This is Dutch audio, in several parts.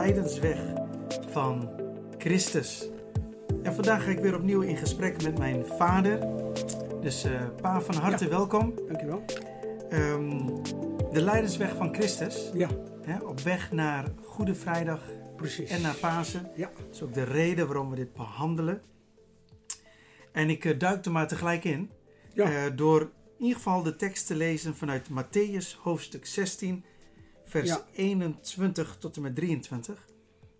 lijdensweg van Christus. En vandaag ga ik weer opnieuw in gesprek met mijn vader. Dus uh, pa, van harte Ja. welkom. Dankjewel. Ehm, de lijdensweg van Christus. Ja, Hè, op weg naar Goede Vrijdag precies. en naar Pasen. Ja, Dat is ook de reden waarom we dit behandelen. En ik eh, duik er maar tegelijk in. ja, eh, door in ieder geval de tekst te lezen vanuit Matthäus hoofdstuk 16, vers Ja. 21 tot en met 23.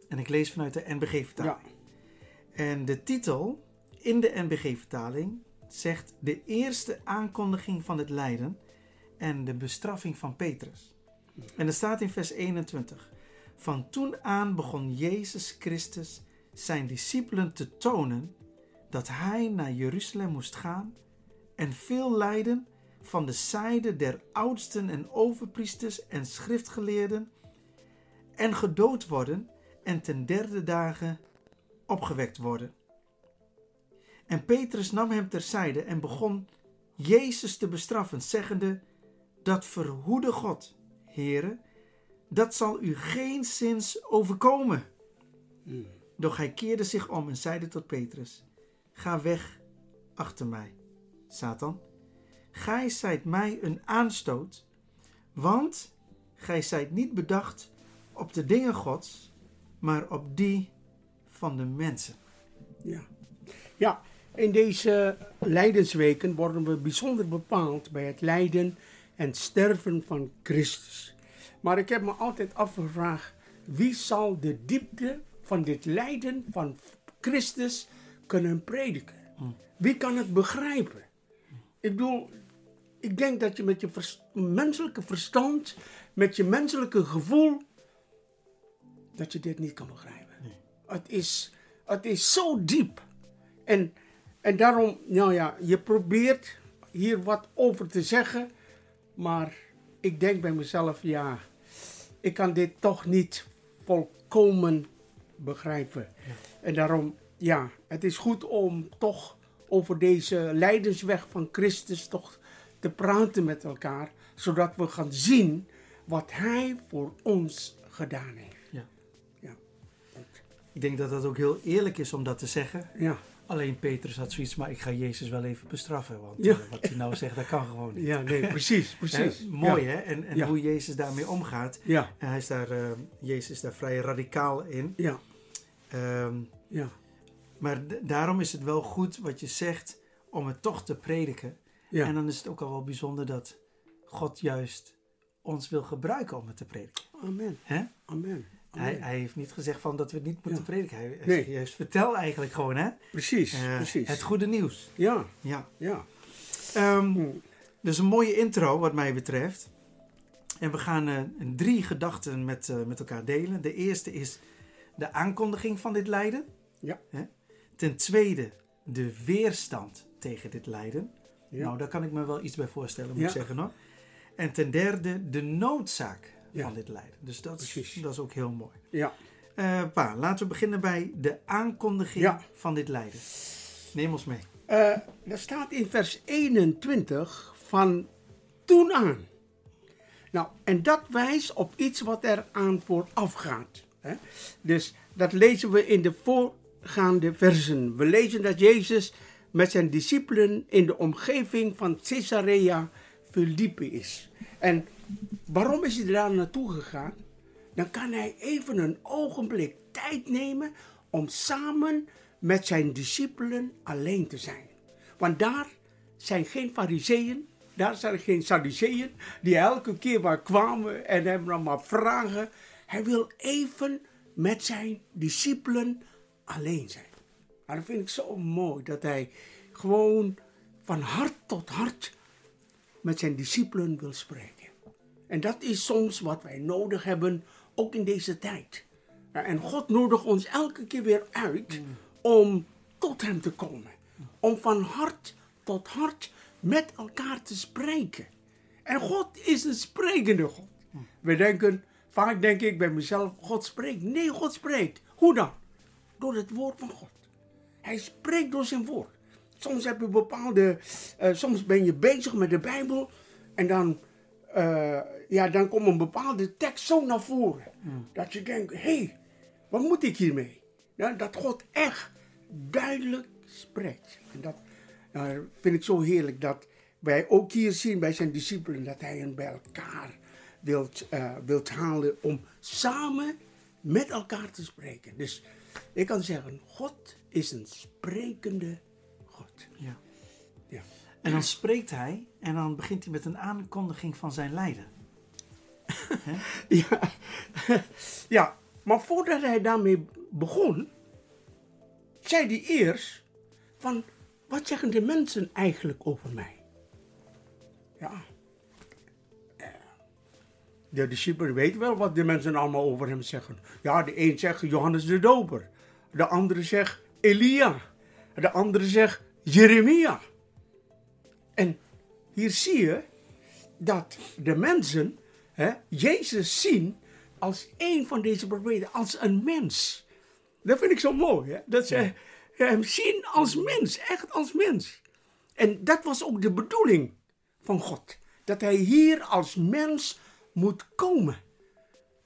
En ik lees vanuit de NBG-vertaling. ja, En de titel in de NBG-vertaling zegt de eerste aankondiging van het lijden en de bestraffing van Petrus. En er staat in vers 21. Van toen aan begon Jezus Christus zijn discipelen te tonen dat hij naar Jeruzalem moest gaan en veel lijden van de zijde der oudsten en overpriesters en schriftgeleerden en gedood worden en ten derde dagen opgewekt worden. En Petrus nam hem terzijde en begon Jezus te bestraffen, zeggende: Dat verhoede God, Heere, dat zal u geen zins overkomen. Mm. Doch hij keerde zich om en zeide tot Petrus: Ga weg achter mij, Satan. Gij zijt mij een aanstoot, want gij zijt niet bedacht op de dingen Gods, maar op die van de mensen. ja. Ja, in deze lijdensweken worden we bijzonder bepaald bij het lijden en sterven van Christus. Maar ik heb me altijd afgevraagd, wie zal de diepte van dit lijden van Christus kunnen prediken? Wie kan het begrijpen? Ik bedoel, ik denk dat je met je vers- menselijke verstand, met je menselijke gevoel, dat je dit niet kan begrijpen. Het, is, het is zo diep. En, en daarom, nou ja, je probeert hier wat over te zeggen, maar ik denk bij mezelf, ja, ik kan dit toch niet volkomen begrijpen. En daarom, ja, het is goed om toch over deze lijdensweg van Christus toch te praten met elkaar, zodat we gaan zien wat Hij voor ons gedaan heeft. Ja. Ja, Ik denk dat dat ook heel eerlijk is om dat te zeggen. ja, Alleen Petrus had zoiets, maar ik ga Jezus wel even bestraffen. Want Ja. eh, wat hij nou zegt, dat kan gewoon niet. ja nee, precies, precies. Mooi ja. hè? En, en Ja. hoe Jezus daarmee omgaat. Ja, En hij is daar, eh, Jezus is daar vrij radicaal in. ja, Ehm, ja, maar daarom is het wel goed wat je zegt om het toch te prediken. Ja. En dan is het ook al wel bijzonder dat God juist ons wil gebruiken om het te prediken. Amen, amen. Hij, amen. hij heeft niet gezegd van dat we het niet moeten Ja. prediken. Hij, hij Nee. zegt juist vertel eigenlijk gewoon hè? Precies, Eh, precies. het goede nieuws. Ja, Ja. ja. Ehm, Mm. Dus een mooie intro wat mij betreft. En we gaan eh, drie gedachten met, eh, met elkaar delen. De eerste is de aankondiging van dit lijden. Ja. Ten tweede de weerstand tegen dit lijden. Ja. Nou, daar kan ik me wel iets bij voorstellen, moet ik zeggen hoor. En ten derde de noodzaak van dit lijden. Dus dat is, dat is ook heel mooi. Ja, Eh, pa, laten we beginnen bij de aankondiging van dit lijden. Neem ons mee. Eh, er staat in vers 21 van toen aan. Nou, en dat wijst op iets wat er aan vooraf gaat. Hè? Dus dat lezen we in de voorgaande versen. We lezen dat Jezus met zijn discipelen in de omgeving van Caesarea Philippi is. En waarom is hij daar naartoe gegaan? Dan kan hij even een ogenblik tijd nemen om samen met zijn discipelen alleen te zijn. Want daar zijn geen fariseeën, daar zijn geen sadduceeën die elke keer waar kwamen en hem dan maar vragen. Hij wil even met zijn discipelen alleen zijn. Maar dat vind ik zo mooi dat hij gewoon van hart tot hart met zijn discipelen wil spreken. En dat is soms wat wij nodig hebben, ook in deze tijd. En God nodigt ons elke keer weer uit om tot Hem te komen. Om van hart tot hart met elkaar te spreken. En God is een sprekende God. We denken, vaak denk ik bij mezelf, God spreekt. Nee, God spreekt. Hoe dan? Door het woord van God. Hij spreekt door zijn woord. Soms heb je bepaalde, eh, soms ben je bezig met de Bijbel en dan, eh, ja, dan komt een bepaalde tekst zo naar voren. Dat je denkt, hé, hey, wat moet ik hiermee? Ja, dat God echt duidelijk spreekt. En dat nou, vind ik zo heerlijk dat wij ook hier zien bij zijn discipelen dat hij hen bij elkaar wilt, eh, wilt halen om samen met elkaar te spreken. Dus ik kan zeggen, God is een sprekende God. Ja. Ja. En dan spreekt hij en dan begint hij met een aankondiging van zijn lijden. Ja. ja, maar voordat hij daarmee begon, zei hij eerst van, wat zeggen de mensen eigenlijk over mij? Ja. De discipelen weten wel wat de mensen allemaal over hem zeggen. Ja, de een zegt Johannes de Doper. De andere zegt Elia. De andere zegt Jeremia. En hier zie je dat de mensen hè, Jezus zien als een van deze profeten, als een mens. Dat vind ik zo mooi, hè? dat ze hem zien als mens, echt als mens. En dat was ook de bedoeling van God, dat hij hier als mens moet komen.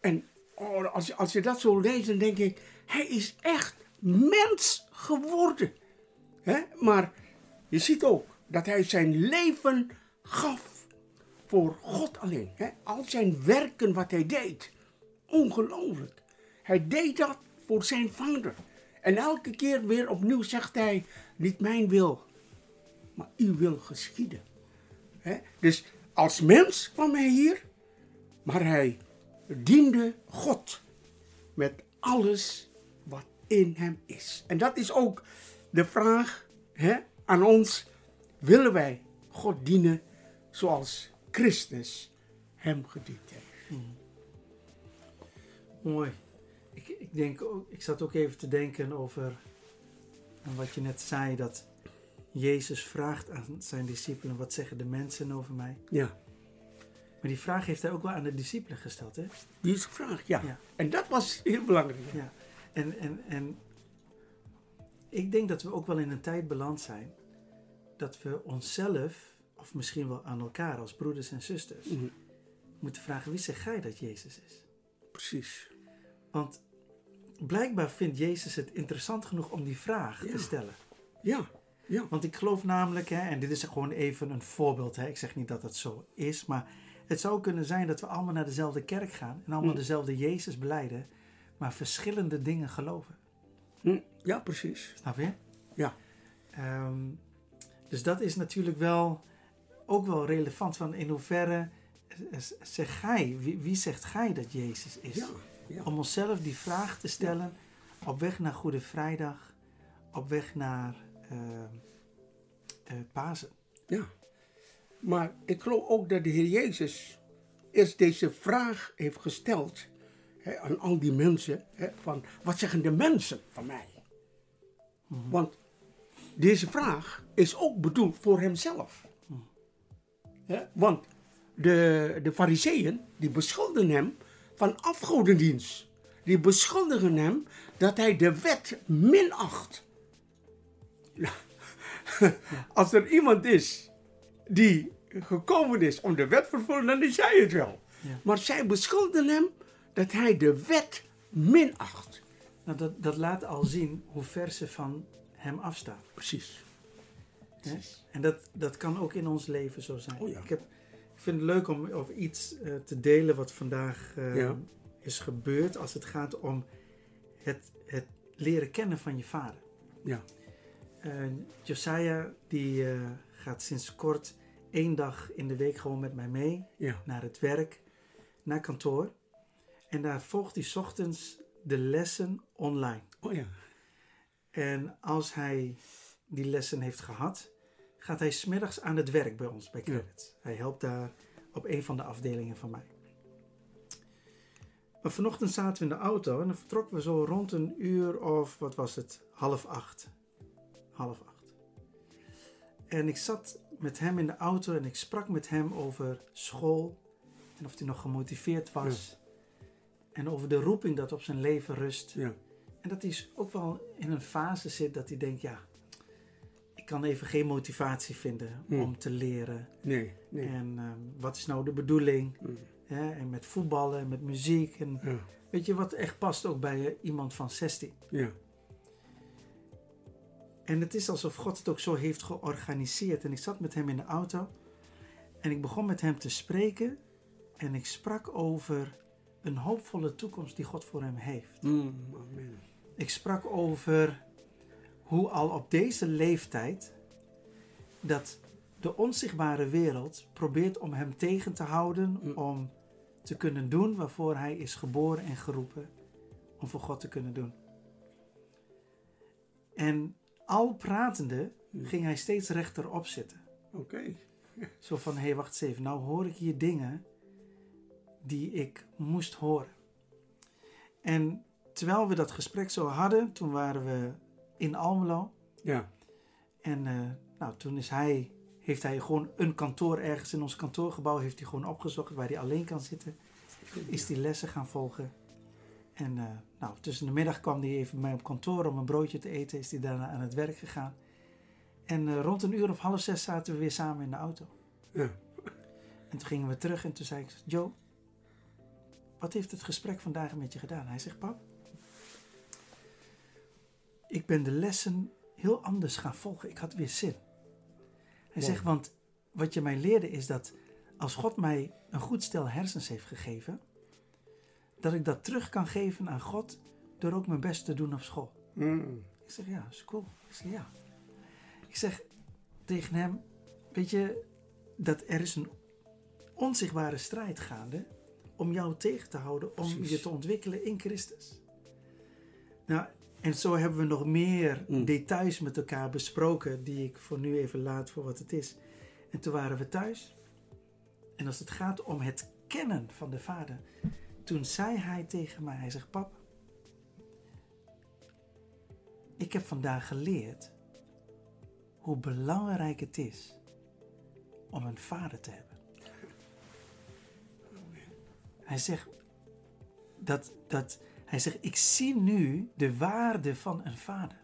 En oh, als, je- als je dat zo leest, dan denk ik, hij is echt mens geworden. Hè? Maar je ziet ook dat hij zijn leven gaf voor God alleen. Al zijn werken wat hij deed. Ongelooflijk. Hij deed dat voor zijn vader. En elke keer weer opnieuw zegt hij, niet mijn wil, maar uw wil geschieden. Dus als mens kwam hij hier, maar hij diende God met alles wat in hem is. En dat is ook de vraag hè, aan ons. Willen wij God dienen zoals Christus hem gediend heeft? Mooi. Ik, ik, denk ook, ik zat ook even te denken over wat je net zei, dat Jezus vraagt aan zijn discipelen, wat zeggen de mensen over mij? Ja, Maar die vraag heeft hij ook wel aan de discipelen gesteld, hè? die is gevraagd, ja. Ja. En dat was heel belangrijk. Ja. En, en, en ik denk dat we ook wel in een tijd beland zijn dat we onszelf, of misschien wel aan elkaar als broeders en zusters, Mhm. moeten vragen, wie zeg jij dat Jezus is? Precies. Want blijkbaar vindt Jezus het interessant genoeg om die vraag Ja. te stellen. Ja, ja. Want ik geloof namelijk, hè, en dit is gewoon even een voorbeeld, hè, ik zeg niet dat het zo is, maar het zou kunnen zijn dat we allemaal naar dezelfde kerk gaan en allemaal Mm. dezelfde Jezus beleiden, maar verschillende dingen geloven. Hm, Ja, precies. Snap je? Ja. Ehm, dus dat is natuurlijk wel ook wel relevant van in hoeverre zeg gij, wie, wie zegt gij dat Jezus is? Ja, ja. Om onszelf die vraag te stellen op weg naar Goede Vrijdag, op weg naar eh, Pasen. Ja. Maar ik geloof ook dat de Heer Jezus eerst deze vraag heeft gesteld hè, aan al die mensen. Hè, van, wat zeggen de mensen van mij? Want deze vraag is ook bedoeld voor hemzelf. Want de, de fariseeën, die beschuldigen hem van afgodendienst. Die beschuldigen hem dat hij de wet minacht. Als er iemand is die gekomen is om de wet te vervullen, dan is hij het wel. Ja. Maar zij beschuldigen hem dat hij de wet minacht. Nou, dat, dat laat al zien hoe ver ze van hem afstaan. Precies. En dat, dat kan ook in ons leven zo zijn. Oh ja. ik, heb, ik vind het leuk om over iets eh, te delen wat vandaag eh, Ja. is gebeurd als het gaat om het, het leren kennen van je vader. Ja. Eh, Josiah die eh, gaat sinds kort één dag in de week gewoon met mij mee Ja. naar het werk, naar kantoor. En daar volgt hij 's ochtends de lessen online. Oh ja. En als hij die lessen heeft gehad, gaat hij smiddags aan het werk bij ons, bij Ja. Credit. Hij helpt daar op een van de afdelingen van mij. Maar vanochtend zaten we in de auto en dan vertrokken we zo rond een uur of, wat was het, half acht. Half acht. En ik zat met hem in de auto en ik sprak met hem over school en of hij nog gemotiveerd was. En over de roeping dat op zijn leven rust. Ja. En dat hij ook wel in een fase zit dat hij denkt, ja, ik kan even geen motivatie vinden Hmm. om te leren. Nee. Nee. En ehm, wat is nou de bedoeling? Mm. En met voetballen en met muziek. En weet je wat echt past ook bij eh, iemand van 16. Ja. En het is alsof God het ook zo heeft georganiseerd. En ik zat met hem in de auto. En ik begon met hem te spreken. En ik sprak over een hoopvolle toekomst die God voor hem heeft. Mm, amen. Ik sprak over hoe al op deze leeftijd dat de onzichtbare wereld probeert om hem tegen te houden Mm. om te kunnen doen waarvoor hij is geboren en geroepen om voor God te kunnen doen. En al pratende ging hij steeds rechterop zitten. Oké. Zo van, hé, hey, wacht eens even. Nou hoor ik hier dingen die ik moest horen. En terwijl we dat gesprek zo hadden, toen waren we in Almelo. Ja. En eh, nou, toen is hij, heeft hij gewoon een kantoor ergens in ons kantoorgebouw, heeft hij gewoon opgezocht waar hij alleen kan zitten. Is die lessen gaan volgen. En eh, nou, tussen de middag kwam hij even bij mij op kantoor om een broodje te eten. Is hij daarna aan het werk gegaan. En eh, rond een uur of half zes zaten we weer samen in de auto. Ja. En toen gingen we terug en toen zei ik, Joe, wat heeft het gesprek vandaag met je gedaan? Hij zegt, pap, ik ben de lessen heel anders gaan volgen. Ik had weer zin. Hij Wow. zegt, want wat je mij leerde is dat als God mij een goed stel hersens heeft gegeven, dat ik dat terug kan geven aan God door ook mijn best te doen op school. Mm. Ik zeg, ja, is cool. Ik zeg, ja. Ik zeg tegen hem, weet je, dat er is een onzichtbare strijd gaande om jou tegen te houden, om Precies. je te ontwikkelen in Christus. Nou, en zo hebben we nog meer Mm. details met elkaar besproken, die ik voor nu even laat voor wat het is. En toen waren we thuis. En als het gaat om het kennen van de Vader, toen zei hij tegen mij, hij zegt, pap, ik heb vandaag geleerd hoe belangrijk het is om een vader te hebben. Hij zegt dat, dat hij zegt, ik zie nu de waarde van een vader.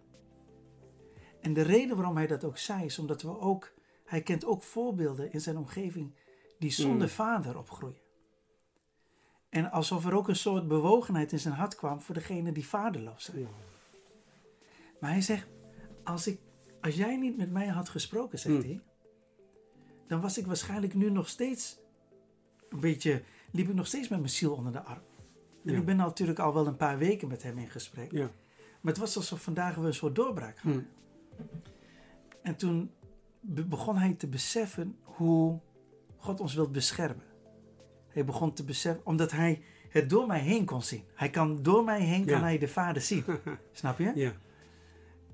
En de reden waarom hij dat ook zei, is omdat we ook, hij kent ook voorbeelden in zijn omgeving die zonder Mm. vader opgroeien. En alsof er ook een soort bewogenheid in zijn hart kwam voor degene die vaderloos zijn. Ja. Maar hij zegt, als, ik, als jij niet met mij had gesproken, zegt Hmm. hij, dan was ik waarschijnlijk nu nog steeds een beetje, liep ik nog steeds met mijn ziel onder de arm. En Ja. ik ben natuurlijk al wel een paar weken met hem in gesprek. Ja. Maar het was alsof vandaag we een soort doorbraak hadden. Mm. En toen be- begon hij te beseffen hoe God ons wil beschermen. Hij begon te beseffen, omdat hij het door mij heen kon zien. Hij kan door mij heen kan hij de Vader zien. Snap je? Ja.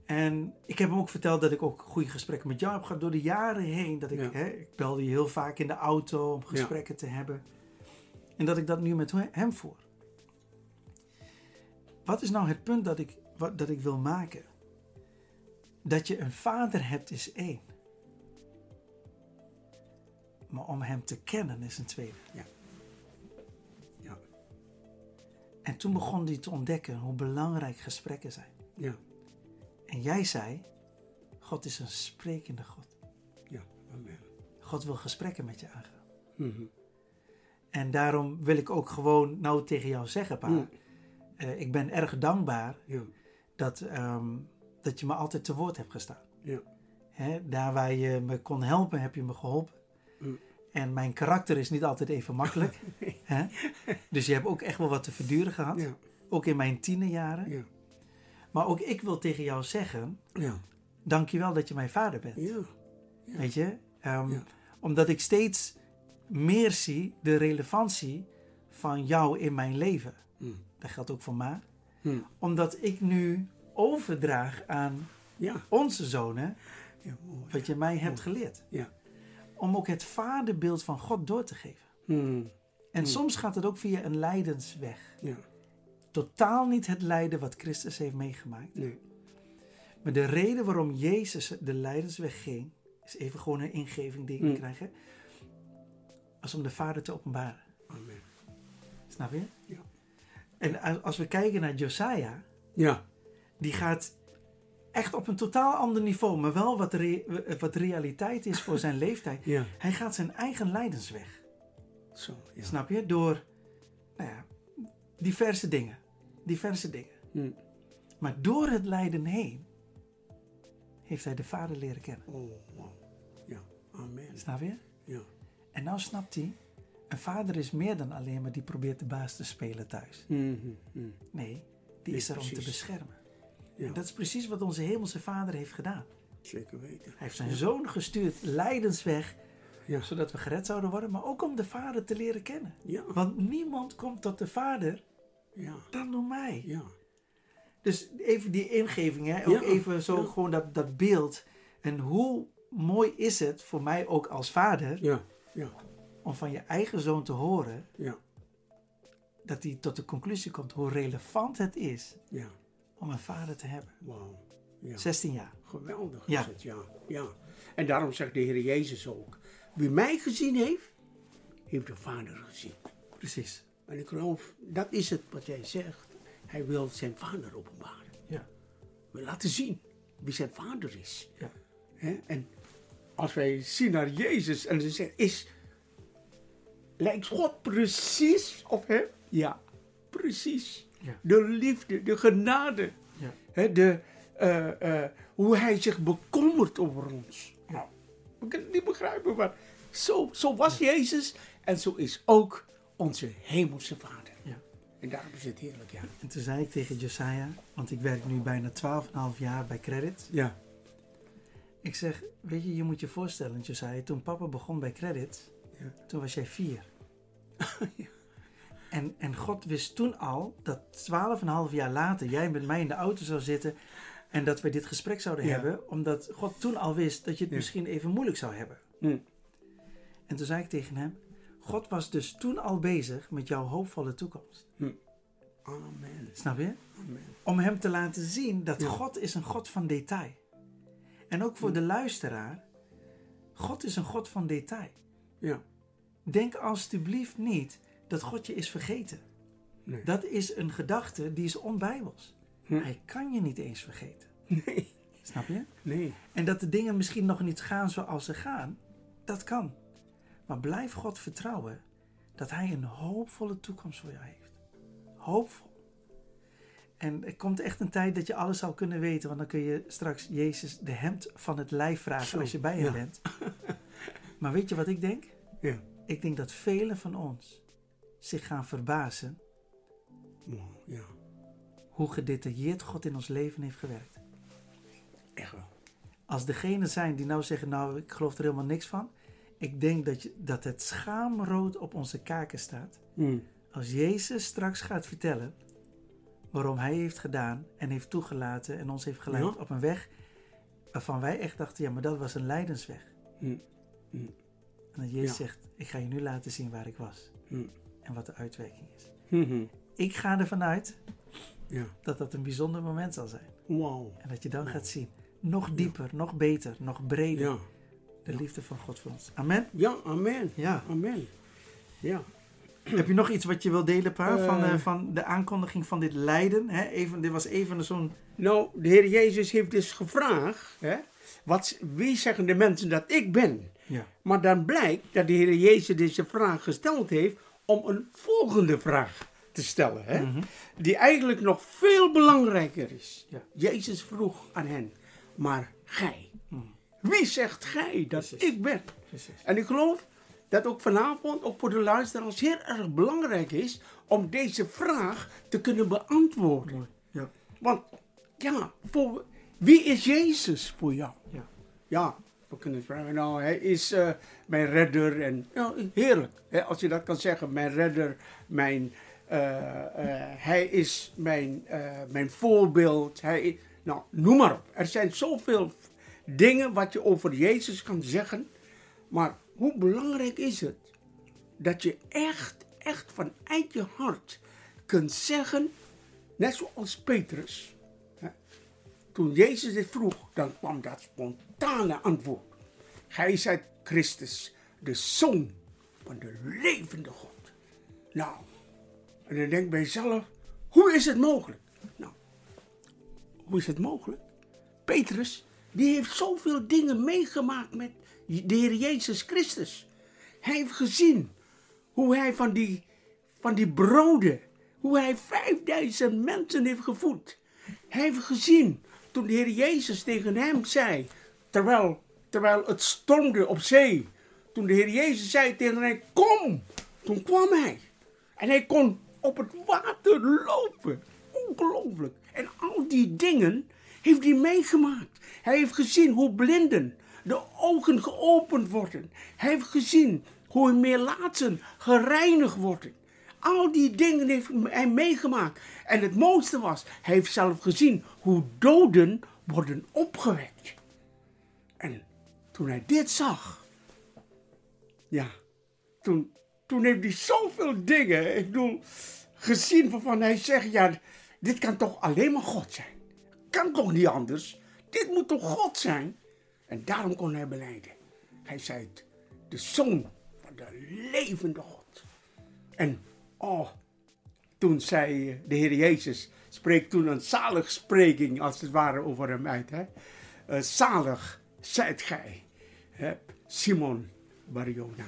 En ik heb hem ook verteld dat ik ook goede gesprekken met jou heb gehad door de jaren heen. Dat ik, Ja. hè, ik belde je heel vaak in de auto om gesprekken te hebben. En dat ik dat nu met he- hem voer. Wat is nou het punt dat ik, wat, dat ik wil maken? Dat je een vader hebt is één. Maar om hem te kennen is een tweede. Ja. En toen begon hij te ontdekken hoe belangrijk gesprekken zijn. Ja. En jij zei, God is een sprekende God. Ja. Amen. God wil gesprekken met je aangaan. Mhm. En daarom wil ik ook gewoon nou tegen jou zeggen, pa. Mm. eh, ik ben erg dankbaar Ja. dat, ehm, dat je me altijd te woord hebt gestaan. Ja. Hè, daar waar je me kon helpen, heb je me geholpen. Mm. En mijn karakter is niet altijd even makkelijk. hè? Dus je hebt ook echt wel wat te verduren gehad. Ja. Ook in mijn tienerjaren. Ja. Maar ook ik wil tegen jou zeggen, Ja. dankjewel dat je mijn vader bent. Ja. Weet je? Ehm. Omdat ik steeds meer zie de relevantie van jou in mijn leven. Mm. Dat geldt ook voor Ma. Mm. Omdat ik nu overdraag aan Ja. onze zonen wat je mij hebt geleerd. Ja. Om ook het vaderbeeld van God door te geven. Mm. En Mm. soms gaat het ook via een lijdensweg. Ja. Totaal niet het lijden wat Christus heeft meegemaakt. Nee. Maar de reden waarom Jezus de lijdensweg ging, is even gewoon een ingeving die ik Mm. krijg, hè, was om de Vader te openbaren. Amen. Snap je? Ja. En als we kijken naar Josiah, Ja. die gaat echt op een totaal ander niveau, maar wel wat, re- wat realiteit is voor zijn leeftijd. Ja. Hij gaat zijn eigen lijdensweg. Zo, ja. Snap je? Door nou ja, diverse dingen. Diverse dingen. Hm. Maar door het lijden heen heeft hij de Vader leren kennen. Oh, wow. Ja, amen. Snap je? Ja. En nou snapt hij, een vader is meer dan alleen maar die probeert de baas te spelen thuis. Mhm, mhm. Nee, die Nee, is er om te beschermen. Ja, dat is precies wat onze hemelse vader heeft gedaan. zeker weten. Hij heeft zijn zoon gestuurd, lijdensweg, Ja. zodat we gered zouden worden, maar ook om de vader te leren kennen. Ja, Want niemand komt tot de vader ja, dan door mij. ja. Dus even die ingeving, hè? ook even zo gewoon dat, dat beeld. En hoe mooi is het voor mij ook als vader Ja, ja, om van je eigen zoon te horen ja, dat hij tot de conclusie komt hoe relevant het is ja. Om een vader te hebben. Wauw. Ja. 16 jaar. Geweldig Ja. is het, ja. ja. En daarom zegt de Heer Jezus ook. Wie mij gezien heeft, heeft de Vader gezien. Precies. En ik geloof, dat is het wat jij zegt. Hij wil zijn Vader openbaren. Ja. Wil laten zien wie zijn Vader is. Ja. En als wij zien naar Jezus en ze zeggen, is, lijkt God precies op hem? Ja, precies. Ja. De liefde, de genade, Ja. hè, de, eh, eh, hoe hij zich bekommert over ons. Nou, we kunnen het niet begrijpen, maar zo, zo was Jezus en zo is ook onze hemelse Vader. Ja. En daarom is het heerlijk, ja. En toen zei ik tegen Josiah, want ik werk nu bijna 12,5 jaar bij Credit. Ja, Ik zeg, weet je, je moet je voorstellen, Josiah, toen papa begon bij Credit, Ja. toen was jij vier. Ja. En, en God wist toen al dat 12,5 jaar later jij met mij in de auto zou zitten en dat we dit gesprek zouden Ja. hebben, omdat God toen al wist dat je het Ja. misschien even moeilijk zou hebben. En toen zei ik tegen hem, God was dus toen al bezig met jouw hoopvolle toekomst. Amen. Snap je? Amen. Om hem te laten zien dat Ja. God is een God van detail. En ook voor de luisteraar, God is een God van detail. Ja. Denk alstublieft niet dat God je is vergeten. Nee. Dat is een gedachte die is onbijbels. Hm. Hij kan je niet eens vergeten. Nee. Snap je? Nee. En dat de dingen misschien nog niet gaan zoals ze gaan, dat kan. Maar blijf God vertrouwen dat Hij een hoopvolle toekomst voor jou heeft. Hoopvol. En er komt echt een tijd dat je alles zal kunnen weten, want dan kun je straks Jezus de hemd van het lijf vragen Zo, als je bij hem ja. bent. maar weet je wat ik denk? Ja. Ik denk dat velen van ons zich gaan verbazen Wow, ja. hoe gedetailleerd God in ons leven heeft gewerkt. Echt wel. Als degene zijn die nou zeggen, nou ik geloof er helemaal niks van. Ik denk dat, je, dat het schaamrood op onze kaken staat. Hm. Als Jezus straks gaat vertellen waarom Hij heeft gedaan en heeft toegelaten en ons heeft geleid Ja. op een weg waarvan wij echt dachten, ja maar dat was een lijdensweg. Hm. En dat Jezus Ja. zegt, ik ga je nu laten zien waar ik was. En wat de uitwerking is. Mhm. Ik ga ervan uit Ja. dat dat een bijzonder moment zal zijn. Wauw. En dat je dan gaat zien, nog dieper, nog beter, nog breder, Ja. de liefde van God voor ons. Amen. Ja, amen. Ja. Amen. Ja. Heb je nog iets wat je wil delen, Pa, van, Eh. eh, van de aankondiging van dit lijden? Hè? Even, dit was even zo'n... Nou, de Heer Jezus heeft dus gevraagd, hè, wat, wie zeggen de mensen dat ik ben? Ja. Maar dan blijkt dat de Heer Jezus deze vraag gesteld heeft om een volgende vraag te stellen. Hè? Die eigenlijk nog veel belangrijker is. Ja. Jezus vroeg aan hen, maar gij, Mhm. wie zegt gij dat Precies. ik ben? Precies. En ik geloof dat ook vanavond, ook voor de luisteraars, heel erg belangrijk is om deze vraag te kunnen beantwoorden. Ja. Want ja, voor, wie is Jezus voor jou? Ja. Ja, we kunnen vragen, nou, hij is eh, mijn redder en ja, heerlijk. Hè, als je dat kan zeggen, mijn redder, mijn, eh, eh, hij is mijn, mijn voorbeeld. Hij, nou, noem maar op. Er zijn zoveel dingen wat je over Jezus kan zeggen. Maar hoe belangrijk is het dat je echt, echt vanuit je hart kunt zeggen, net zoals Petrus. Toen Jezus dit vroeg, dan kwam dat spontane antwoord. Gij zijt Christus, de Zoon van de levende God. Nou, en dan denk bij jezelf, hoe is het mogelijk? Nou, hoe is het mogelijk? Petrus, die heeft zoveel dingen meegemaakt met de Heer Jezus Christus. Hij heeft gezien hoe hij van die, van die broden, hoe hij 5000 mensen heeft gevoed. Hij heeft gezien toen de Heer Jezus tegen hem zei, terwijl, terwijl het stormde op zee. Toen de Heer Jezus zei tegen hem, kom, toen kwam hij. En hij kon op het water lopen. Ongelooflijk. En al die dingen heeft hij meegemaakt. Hij heeft gezien hoe blinden de ogen geopend worden. Hij heeft gezien hoe meerlaatsen gereinigd worden. Al die dingen heeft hij meegemaakt. En het mooiste was, hij heeft zelf gezien hoe doden worden opgewekt. En toen hij dit zag, ja, toen, toen heeft hij zoveel dingen ik bedoel, gezien waarvan hij zegt, ja, dit kan toch alleen maar God zijn. Kan toch niet anders? Dit moet toch God zijn? En daarom kon hij beleiden. Hij zei het, de zoon van de levende God. En oh, toen zei de Heer Jezus, spreekt toen een zalig spreking als het ware over hem uit. Hè? Uh, zalig zijt gij, hè? Simon Barjona.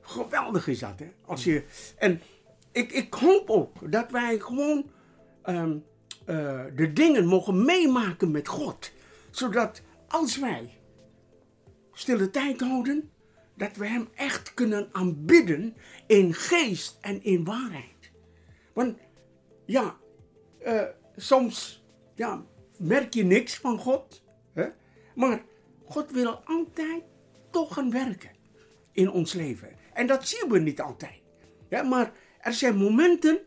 Geweldig is dat, hè? Als je, en ik, ik hoop ook dat wij gewoon um, uh, de dingen mogen meemaken met God. Zodat als wij stille tijd houden, dat we Hem echt kunnen aanbidden in geest en in waarheid. Want ja, uh, soms ja, merk je niks van God, hè? maar God wil altijd toch gaan werken in ons leven. En dat zien we niet altijd. Ja, maar er zijn momenten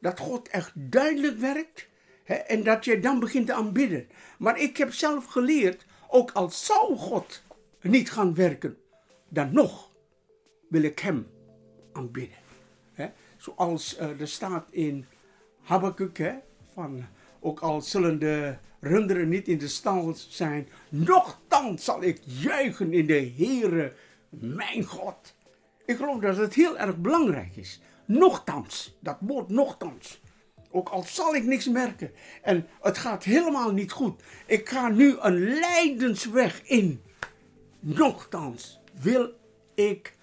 dat God echt duidelijk werkt hè, en dat je dan begint te aanbidden. Maar ik heb zelf geleerd, ook al zou God niet gaan werken, dan nog wil ik Hem aanbidden. Zoals er staat in Habakkuk, van ook al zullen de runderen niet in de stal zijn, nochtans zal ik juichen in de Heere, mijn God. Ik geloof dat het heel erg belangrijk is. Nochtans, dat woord nochtans. Ook al zal ik niks merken en het gaat helemaal niet goed. Ik ga nu een lijdensweg in. Nochtans wil ik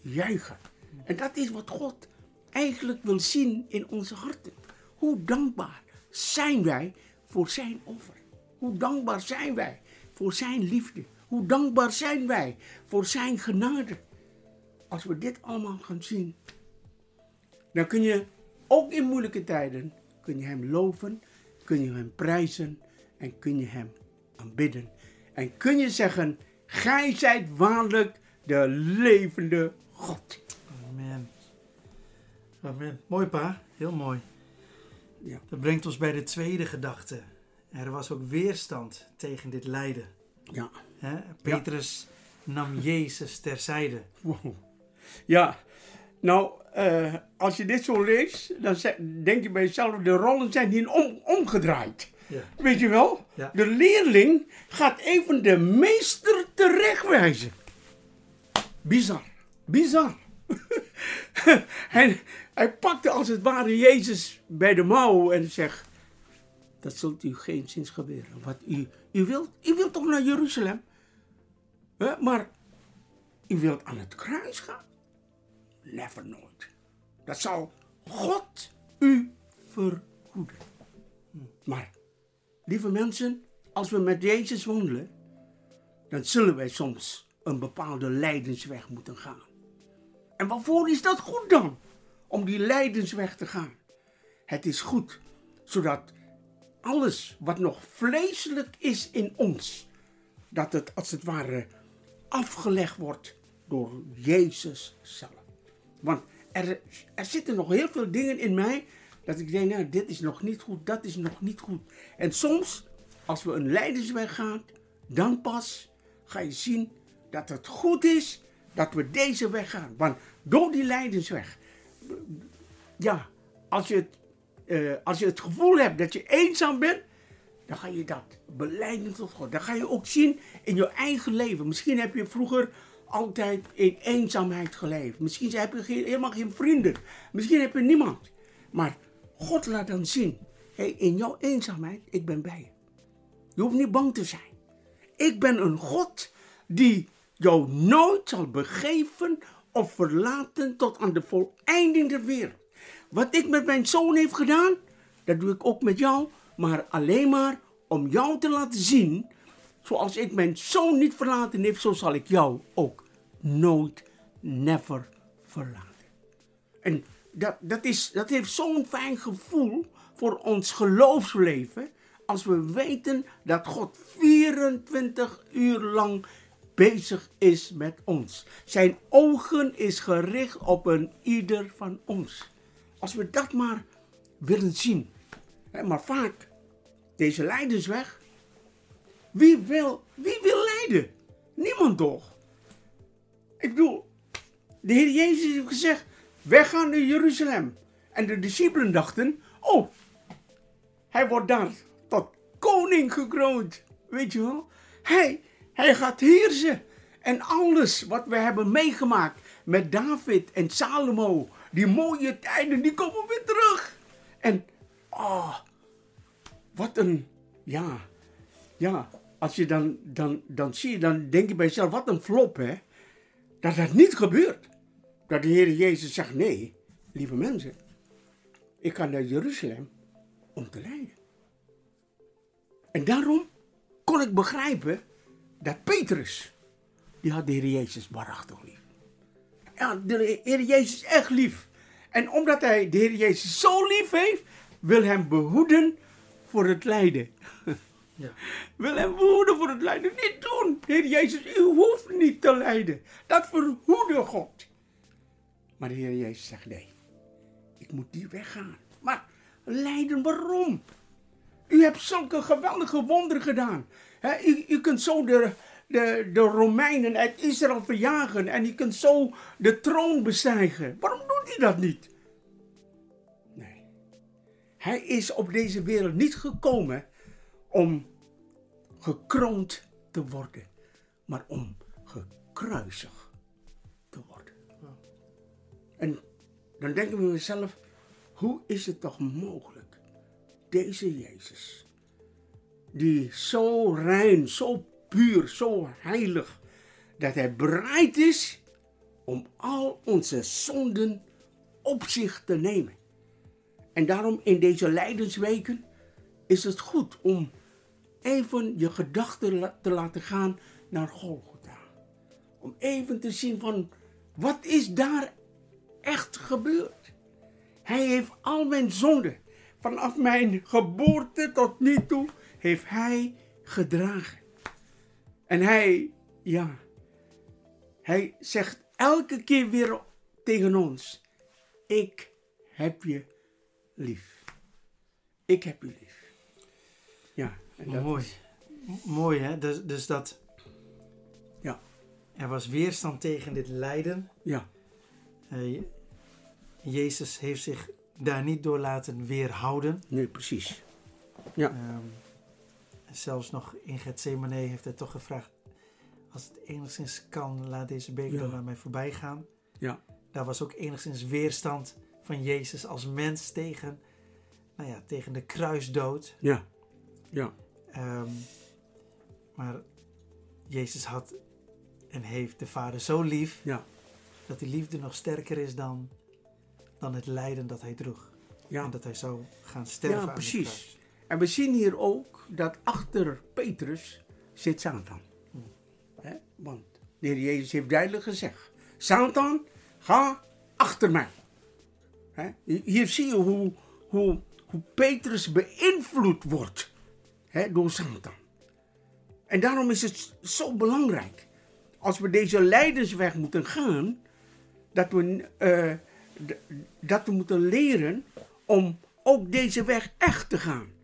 juichen. En dat is wat God eigenlijk wil zien in onze harten. Hoe dankbaar zijn wij voor zijn offer? Hoe dankbaar zijn wij voor zijn liefde? Hoe dankbaar zijn wij voor zijn genade? Als we dit allemaal gaan zien, dan kun je ook in moeilijke tijden kun je hem loven, kun je hem prijzen en kun je hem aanbidden. En kun je zeggen, gij zijt waarlijk de levende God. Amen. Amen. Mooi pa, heel mooi. Ja. Dat brengt ons bij de tweede gedachte. Er was ook weerstand tegen dit lijden. Ja. Petrus nam Jezus terzijde. Wow. Ja, nou, uh, als je dit zo leest, dan denk je bij jezelf, de rollen zijn hier om, omgedraaid. Ja. Weet je wel? Ja. De leerling gaat even de meester terechtwijzen. Bizar. Bizar. hij, hij pakte als het ware Jezus bij de mouw en zegt, dat zult u geen zins gebeuren. Wat u, u, wilt, u wilt toch naar Jeruzalem? Maar u wilt aan het kruis gaan? Never nooit. Dat zal God u vergoeden. Maar, lieve mensen, als we met Jezus wandelen, dan zullen wij soms een bepaalde lijdensweg moeten gaan. En waarvoor is dat goed dan? Om die lijdensweg te gaan. Het is goed, zodat alles wat nog vleeselijk is in ons, dat het als het ware afgelegd wordt door Jezus zelf. Want er, er zitten nog heel veel dingen in mij dat ik denk, nou, dit is nog niet goed, dat is nog niet goed. En soms, als we een leidersweg gaan, dan pas ga je zien dat het goed is dat we deze weg gaan. Want door die leidensweg, ja, als je het, uh, als je het gevoel hebt dat je eenzaam bent, dan ga je dat beleiden tot God. Dan ga je ook zien in je eigen leven. Misschien heb je vroeger altijd in eenzaamheid geleefd. Misschien heb je helemaal geen vrienden. Misschien heb je niemand. Maar God laat dan zien, hey, in jouw eenzaamheid, ik ben bij je. Je hoeft niet bang te zijn. Ik ben een God die jou nooit zal begeven of verlaten tot aan de voleinding der wereld. Wat ik met mijn zoon heb gedaan, dat doe ik ook met jou, maar alleen maar om jou te laten zien, zoals ik mijn zoon niet verlaten heb, zo zal ik jou ook nooit, never verlaten. En dat, dat, is, dat heeft zo'n fijn gevoel voor ons geloofsleven, als we weten dat God 24 uur lang bezig is met ons. Zijn ogen is gericht op een ieder van ons. Als we dat maar willen zien. Maar vaak, deze lijdensweg, wie wil, wie wil lijden? Niemand toch? Ik bedoel, de Heer Jezus heeft gezegd, wij gaan naar Jeruzalem. En de discipelen dachten, oh, hij wordt daar tot koning gekroond. Weet je wel? Hij, hij gaat heersen. En alles wat we hebben meegemaakt met David en Salomo, die mooie tijden, die komen weer terug. En, oh, wat een, ja, ja, als je dan, dan, dan zie je, dan denk je bij jezelf, wat een flop, hè. Dat dat niet gebeurt. Dat de Heer Jezus zegt, nee, lieve mensen, ik ga naar Jeruzalem om te lijden. En daarom kon ik begrijpen dat Petrus, die had de Heer Jezus waarachtig lief. Ja, de Heer Jezus echt lief. En omdat hij de Heer Jezus zo lief heeft, wil hem behoeden voor het lijden. Ja. Wil hem behoeden voor het lijden. Niet doen, Heer Jezus, u hoeft niet te lijden. Dat verhoede God. Maar de Heer Jezus zegt nee, ik moet die weggaan. Maar lijden waarom? U hebt zulke geweldige wonderen gedaan. U kunt zo de, de, de Romeinen uit Israël verjagen en u kunt zo de troon bestijgen. Waarom doet hij dat niet? Nee. Hij is op deze wereld niet gekomen om gekroond te worden, maar om gekruisigd te worden. En dan denken we mezelf, hoe is het toch mogelijk? Deze Jezus, die zo rein, zo puur, zo heilig, dat hij bereid is om al onze zonden op zich te nemen. En daarom in deze lijdensweken is het goed om even je gedachten te laten gaan naar Golgotha. Om even te zien van wat is daar echt gebeurd. Hij heeft al mijn zonden vanaf mijn geboorte tot nu toe heeft hij gedragen. En hij, ja, hij zegt elke keer weer tegen ons: Ik heb je lief. Ik heb je lief. Ja. Mooi. Mooi hè, dus, dus dat. Ja. Er was weerstand tegen dit lijden. Ja. Uh, Jezus heeft zich daar niet door laten weerhouden. Nee, precies. Ja. Um, zelfs nog in Gethsemane heeft hij toch gevraagd: als het enigszins kan, laat deze beker ja. naar mij voorbij gaan. Ja. Daar was ook enigszins weerstand van Jezus als mens tegen, nou ja, tegen de kruisdood. Ja. Ja. Um, maar Jezus had en heeft de Vader zo lief ja. dat die liefde nog sterker is dan, dan het lijden dat hij droeg. Ja. En dat hij zou gaan sterven. Ja, precies. En we zien hier ook dat achter Petrus zit Satan. Want de Heer Jezus heeft duidelijk gezegd: Satan, ga achter mij. Hier zie je hoe, hoe, hoe Petrus beïnvloed wordt door Satan. En daarom is het zo belangrijk, als we deze lijdensweg moeten gaan, dat we, uh, dat we moeten leren om ook deze weg echt te gaan.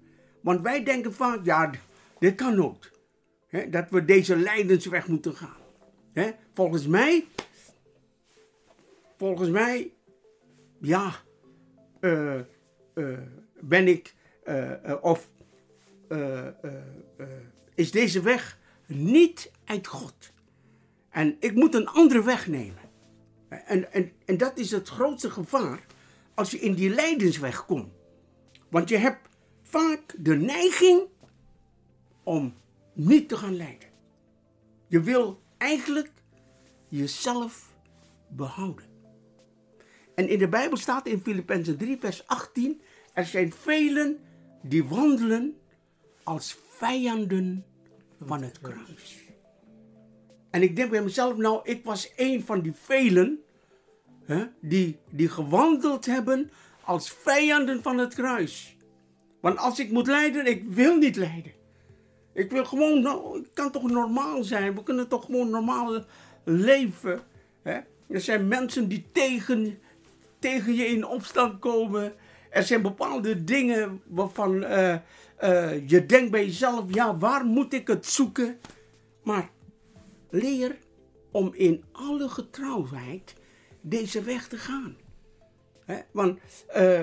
Want wij denken vaak, ja, dit kan nooit. dat we deze lijdensweg moeten gaan. volgens mij, volgens mij, ja, uh, uh, ben ik, of is deze weg niet uit God. En ik moet een andere weg nemen. En, en, en dat is het grootste gevaar als je in die lijdensweg komt. Want je hebt vaak de neiging om niet te gaan lijden. Je wil eigenlijk jezelf behouden. En in de Bijbel staat in Filippenzen 3, vers 18: Er zijn velen die wandelen als vijanden van het kruis. En ik denk bij mezelf, nou, ik was een van die velen hè, die, die gewandeld hebben als vijanden van het kruis. Want als ik moet lijden, ik wil niet lijden. Ik wil gewoon, nou, ik kan toch normaal zijn. We kunnen toch gewoon normaal leven. Hè? Er zijn mensen die tegen, tegen je in opstand komen. Er zijn bepaalde dingen waarvan uh, uh, je denkt bij jezelf, ja, waar moet ik het zoeken? Maar leer om in alle getrouwheid deze weg te gaan. Hè? Want uh,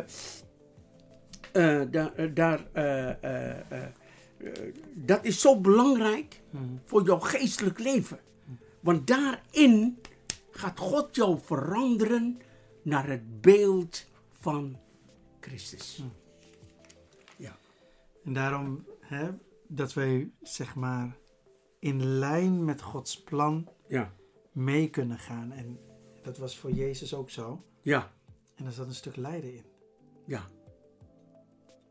daar, daar dat is zo belangrijk voor jouw geestelijk leven. Want daarin gaat God jou veranderen naar het beeld van Christus. Ja. En daarom hè, dat wij zeg maar in lijn met Gods plan ja. mee kunnen gaan. En dat was voor Jezus ook zo. Ja. En er zat een stuk lijden in. Ja.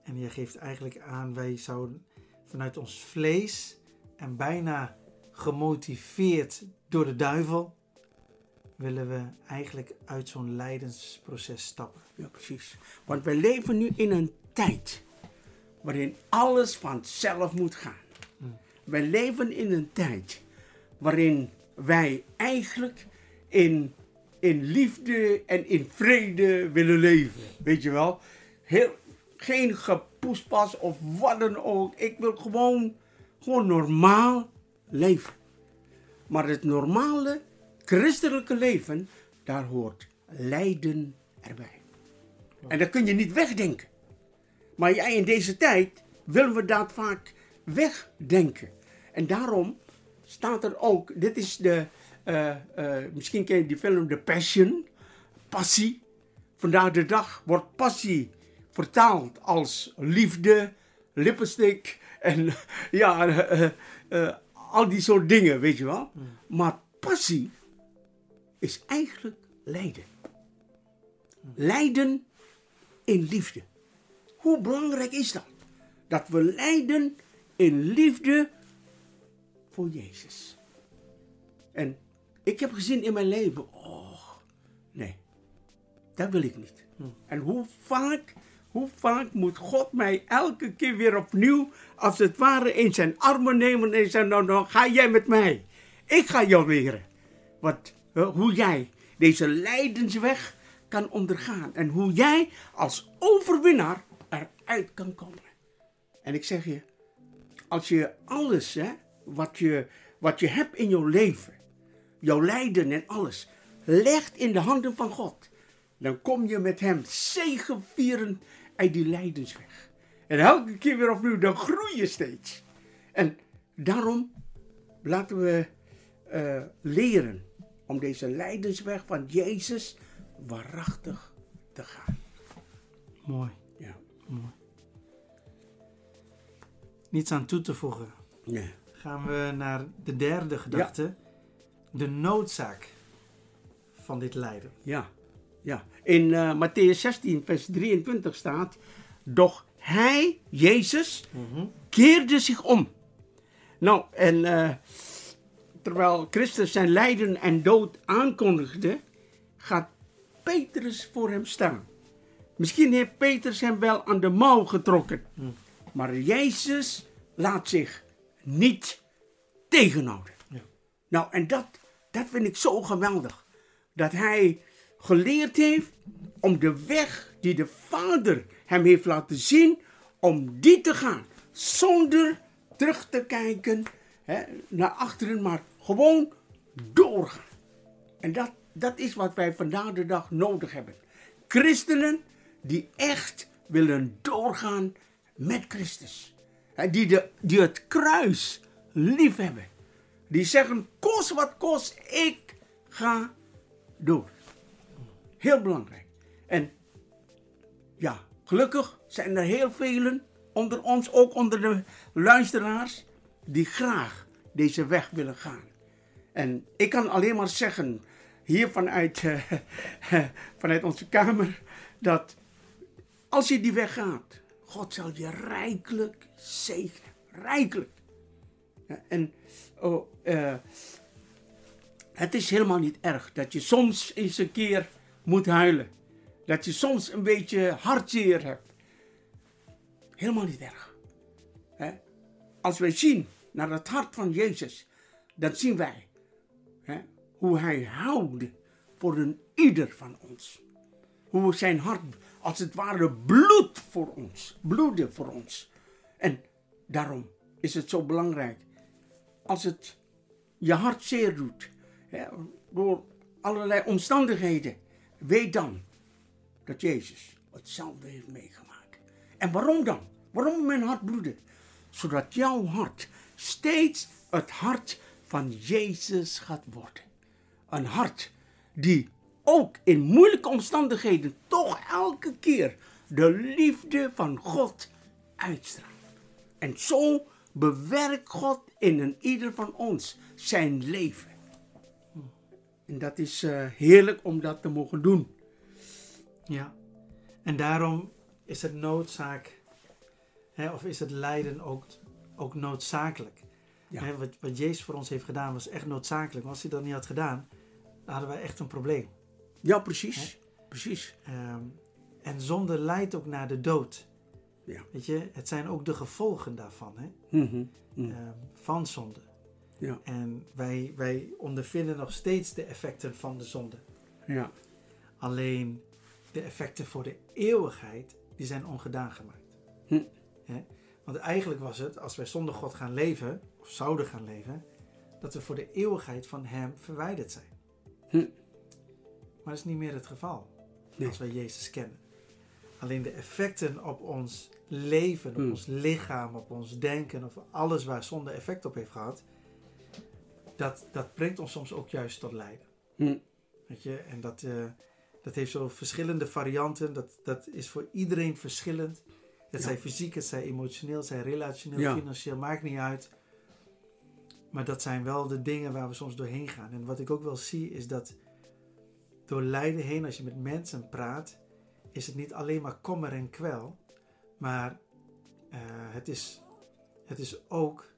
En je geeft eigenlijk aan, wij zouden vanuit ons vlees en bijna gemotiveerd door de duivel, willen we eigenlijk uit zo'n lijdensproces stappen. Ja, precies. Want wij leven nu in een tijd waarin alles vanzelf moet gaan. Hmm. Wij leven in een tijd waarin wij eigenlijk in, in liefde en in vrede willen leven. Weet je wel? Heel, geen gepoespas of wat dan ook. Ik wil gewoon, gewoon normaal leven. Maar het normale christelijke leven, daar hoort lijden erbij. En dat kun je niet wegdenken. Maar jij in deze tijd willen we dat vaak wegdenken. En daarom staat er ook, dit is de, uh, uh, misschien ken je die film The Passion, passie. Vandaag de dag wordt passie vertaald als liefde, lippenstick en ja, uh, uh, al die soort dingen, weet je wel. Hmm. Maar passie is eigenlijk lijden. Lijden in liefde. Hoe belangrijk is dat? Dat we lijden in liefde voor Jezus. En ik heb gezien in mijn leven, oh, nee, dat wil ik niet. Hmm. En hoe vaak hoe vaak moet God mij elke keer weer opnieuw, als het ware, in zijn armen nemen en zeggen: Nou, nou ga jij met mij. Ik ga jou leren. Wat, hoe jij deze lijdensweg kan ondergaan. En hoe jij als overwinnaar eruit kan komen. En ik zeg je, als je alles hè, wat, je, wat je hebt in jouw leven, jouw lijden en alles, legt in de handen van God, dan kom je met Hem zegevierend uit die lijdensweg. En elke keer weer opnieuw, dan groei je steeds. En daarom laten we uh, leren om deze lijdensweg van Jezus waarachtig te gaan. Mooi. Ja. Mooi. Niets aan toe te voegen. Nee. Gaan we naar de derde gedachte. Ja. De noodzaak van dit lijden. Ja. Ja, in uh, Matthäus 16, vers 23 staat: Doch hij, Jezus, mm keerde zich om. Nou, en uh, terwijl Christus zijn lijden en dood aankondigde, gaat Petrus voor hem staan. Misschien heeft Petrus hem wel aan de mouw getrokken, mm. maar Jezus laat zich niet tegenhouden. Ja. Nou, en dat, dat vind ik zo geweldig. Dat hij geleerd heeft om de weg die de Vader hem heeft laten zien, om die te gaan. Zonder terug te kijken hè, naar achteren, maar gewoon doorgaan. En dat, dat is wat wij vandaag de dag nodig hebben. Christenen die echt willen doorgaan met Christus. Die, de, die het kruis lief hebben. Die zeggen, kost wat kost, ik ga door. Heel belangrijk. En ja, gelukkig zijn er heel velen onder ons, ook onder de luisteraars, die graag deze weg willen gaan. En ik kan alleen maar zeggen, hier vanuit, eh, vanuit onze kamer, dat als je die weg gaat, God zal je rijkelijk zegenen. Rijkelijk. En oh, eh, het is helemaal niet erg dat je soms eens een keer moet huilen. Dat je soms een beetje hartzeer hebt. Helemaal niet erg. Als wij zien naar het hart van Jezus, dan zien wij hoe hij houdt voor een ieder van ons. Hoe zijn hart als het ware bloed voor ons, bloedde voor ons. En daarom is het zo belangrijk. Als het je hart zeer doet, door allerlei omstandigheden, weet dan dat Jezus hetzelfde heeft meegemaakt. En waarom dan? Waarom mijn hart bloedde? Zodat jouw hart steeds het hart van Jezus gaat worden. Een hart die ook in moeilijke omstandigheden toch elke keer de liefde van God uitstraalt. En zo bewerkt God in een ieder van ons zijn leven. En dat is uh, heerlijk om dat te mogen doen. Ja, en daarom is het noodzaak, hè, of is het lijden ook, ook noodzakelijk. Ja. Hè, wat, wat Jezus voor ons heeft gedaan was echt noodzakelijk. Maar als hij dat niet had gedaan, dan hadden wij echt een probleem. Ja, precies. Precies. Um, en zonde leidt ook naar de dood. Ja. Weet je, het zijn ook de gevolgen daarvan, hè? Mm -hmm. um, van zonde. Ja. En wij, wij ondervinden nog steeds de effecten van de zonde. Ja. Alleen de effecten voor de eeuwigheid, die zijn ongedaan gemaakt. Hm. Want eigenlijk was het, als wij zonder God gaan leven, of zouden gaan leven, dat we voor de eeuwigheid van Hem verwijderd zijn. Hm. Maar dat is niet meer het geval als wij Jezus kennen. Alleen de effecten op ons leven, op hm. ons lichaam, op ons denken, of alles waar zonde effect op heeft gehad, dat, dat brengt ons soms ook juist tot lijden. Hm. Weet je, en dat, uh, dat heeft zo verschillende varianten. Dat, dat is voor iedereen verschillend. Het ja. zij fysiek, het zij emotioneel, het zij relationeel, financieel, maakt niet uit. Maar dat zijn wel de dingen waar we soms doorheen gaan. En wat ik ook wel zie is dat door lijden heen, als je met mensen praat, is het niet alleen maar kommer en kwel. Maar uh, het, is, het is ook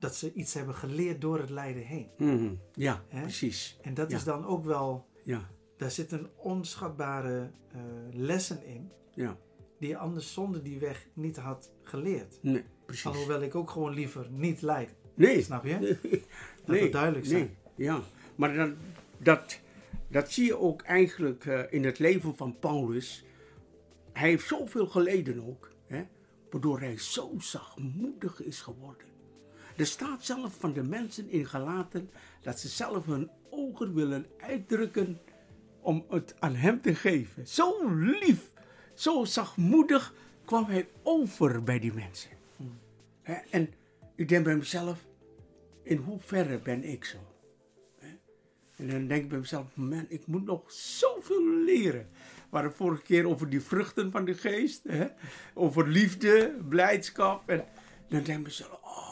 dat ze iets hebben geleerd door het lijden heen. Mm Ja, precies. En dat is dan ook wel, ja. daar zitten onschatbare uh, lessen in. Ja. Die je anders zonder die weg niet had geleerd. Nee, precies. Alhoewel ik ook gewoon liever niet lijd. Nee. Snap je? Nee. Dat nee. duidelijk zijn. Nee. Ja, maar dan, dat, dat zie je ook eigenlijk uh, in het leven van Paulus. Hij heeft zoveel geleden ook, hè, waardoor hij zo zachtmoedig is geworden. Er staat zelf van de mensen in Galaten dat ze zelf hun ogen willen uitdrukken om het aan hem te geven. Zo lief, zo zachtmoedig kwam hij over bij die mensen. En ik denk bij mezelf, in hoeverre ben ik zo? En dan denk ik bij mezelf, man, ik moet nog zoveel leren. De vorige keer over die vruchten van de geest, over liefde, blijdschap. En dan denk ik mezelf, oh,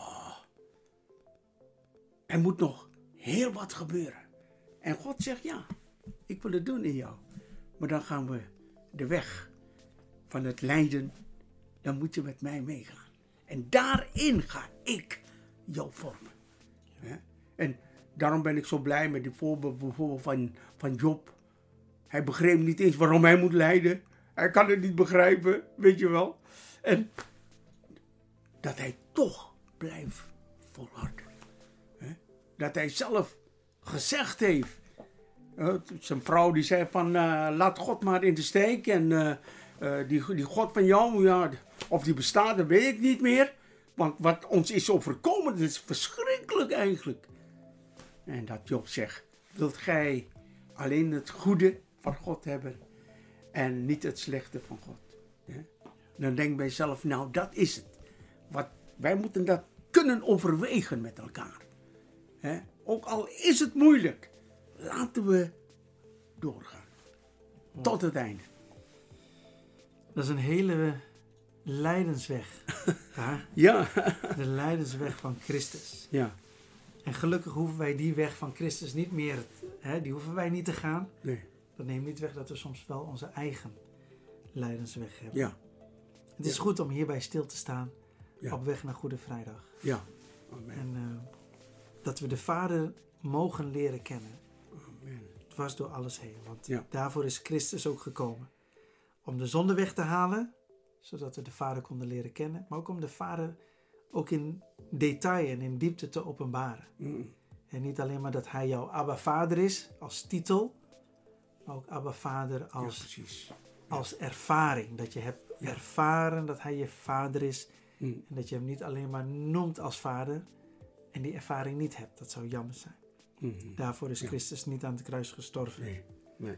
er moet nog heel wat gebeuren. En God zegt, ja, ik wil het doen in jou. Maar dan gaan we de weg van het lijden, dan moet je met mij meegaan. En daarin ga ik jou vormen. En daarom ben ik zo blij met die voorbeeld bijvoorbeeld van, van Job. Hij begreep niet eens waarom hij moet lijden. Hij kan het niet begrijpen, weet je wel. En dat hij toch blijft volharden. Dat hij zelf gezegd heeft. zijn vrouw die zei van uh, laat God maar in de steek. En uh, die, die God van jou, ja, of die bestaat, dat weet ik niet meer. Want wat ons is overkomen, dat is verschrikkelijk eigenlijk. En dat Job zegt, wilt gij alleen het goede van God hebben en niet het slechte van God? Dan denk bij jezelf, nou dat is het. Wat, wij moeten dat kunnen overwegen met elkaar. Ook al is het moeilijk, laten we doorgaan. Tot het einde. Dat is een hele lijdensweg. ja. De lijdensweg van Christus. Ja. En gelukkig hoeven wij die weg van Christus niet meer hè, die hoeven wij niet te gaan. Nee. Dat neemt niet weg dat we soms wel onze eigen lijdensweg hebben. Ja. Het is Ja. goed om hierbij stil te staan Ja. op weg naar Goede Vrijdag. Ja. Amen. En eh, dat we de Vader mogen leren kennen. Amen. Dwars door alles heen. Want Ja. daarvoor is Christus ook gekomen. Om de zonde weg te halen, zodat we de Vader konden leren kennen. Maar ook om de Vader ook in detail en in diepte te openbaren. Mm. En niet alleen maar dat hij jouw Abba Vader is als titel, maar ook Abba Vader Ja, als, als ervaring. Dat je hebt ervaren dat hij je vader is Mm. en dat je hem niet alleen maar noemt als vader en die ervaring niet hebt. Dat zou jammer zijn. Mhm. Daarvoor is Ja. Christus niet aan het kruis gestorven. Nee. Nee.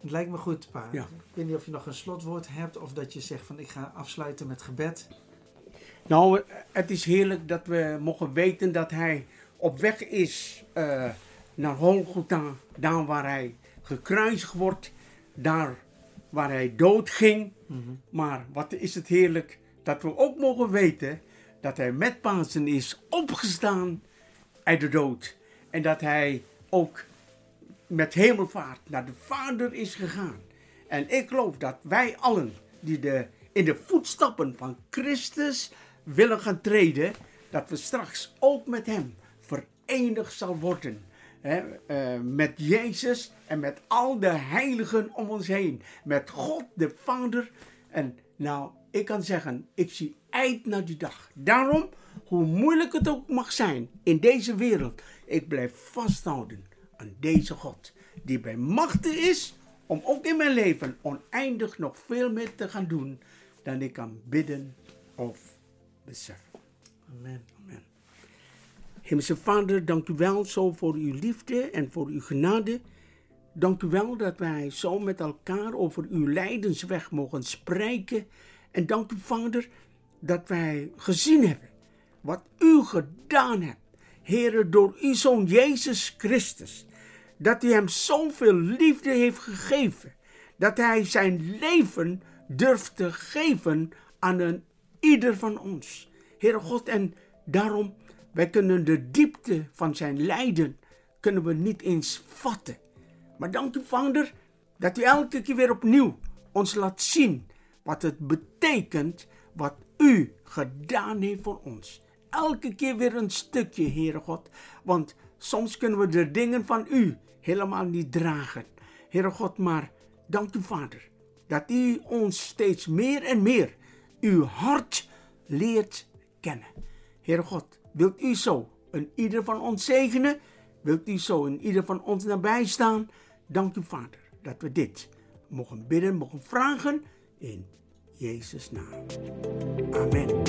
Het lijkt me goed, pa. Ja. Ik weet niet of je nog een slotwoord hebt of dat je zegt van ik ga afsluiten met gebed. Nou, het is heerlijk dat we mogen weten dat hij op weg is eh, naar Golgotha, daar waar hij gekruisigd wordt, daar waar hij dood ging. Mhm. Maar wat is het heerlijk dat we ook mogen weten dat hij met Pasen is opgestaan uit de dood. En dat hij ook met hemelvaart naar de Vader is gegaan. En ik geloof dat wij allen die de, in de voetstappen van Christus willen gaan treden, dat we straks ook met hem verenigd zal worden. Eh, met Jezus en met al de heiligen om ons heen. Met God de Vader. En nou, ik kan zeggen, ik zie uit naar die dag. Daarom, hoe moeilijk het ook mag zijn in deze wereld, ik blijf vasthouden aan deze God. Die bij machten is om ook in mijn leven oneindig nog veel meer te gaan doen dan ik kan bidden of beseffen. Amen. Amen. Hemelse Vader, dank u wel zo voor uw liefde en voor uw genade. Dank u wel dat wij zo met elkaar over uw lijdensweg mogen spreken. En dank u, Vader, dat wij gezien hebben wat u gedaan hebt. Heere, door uw Zoon Jezus Christus. Dat u hem zoveel liefde heeft gegeven. Dat hij zijn leven durft te geven aan een ieder van ons. Heere God, en daarom, wij kunnen de diepte van zijn lijden, kunnen we niet eens vatten. Maar dank u, Vader, dat u elke keer weer opnieuw ons laat zien wat het betekent wat u gedaan heeft voor ons. Elke keer weer een stukje, Heere God. Want soms kunnen we de dingen van u helemaal niet dragen. Heere God, maar dank u, Vader, dat u ons steeds meer en meer uw hart leert kennen. Heere God, wilt u zo een ieder van ons zegenen? Wilt u zo een ieder van ons nabij staan? Dank u, Vader, dat we dit mogen bidden, mogen vragen in Jezus' naam. Amen.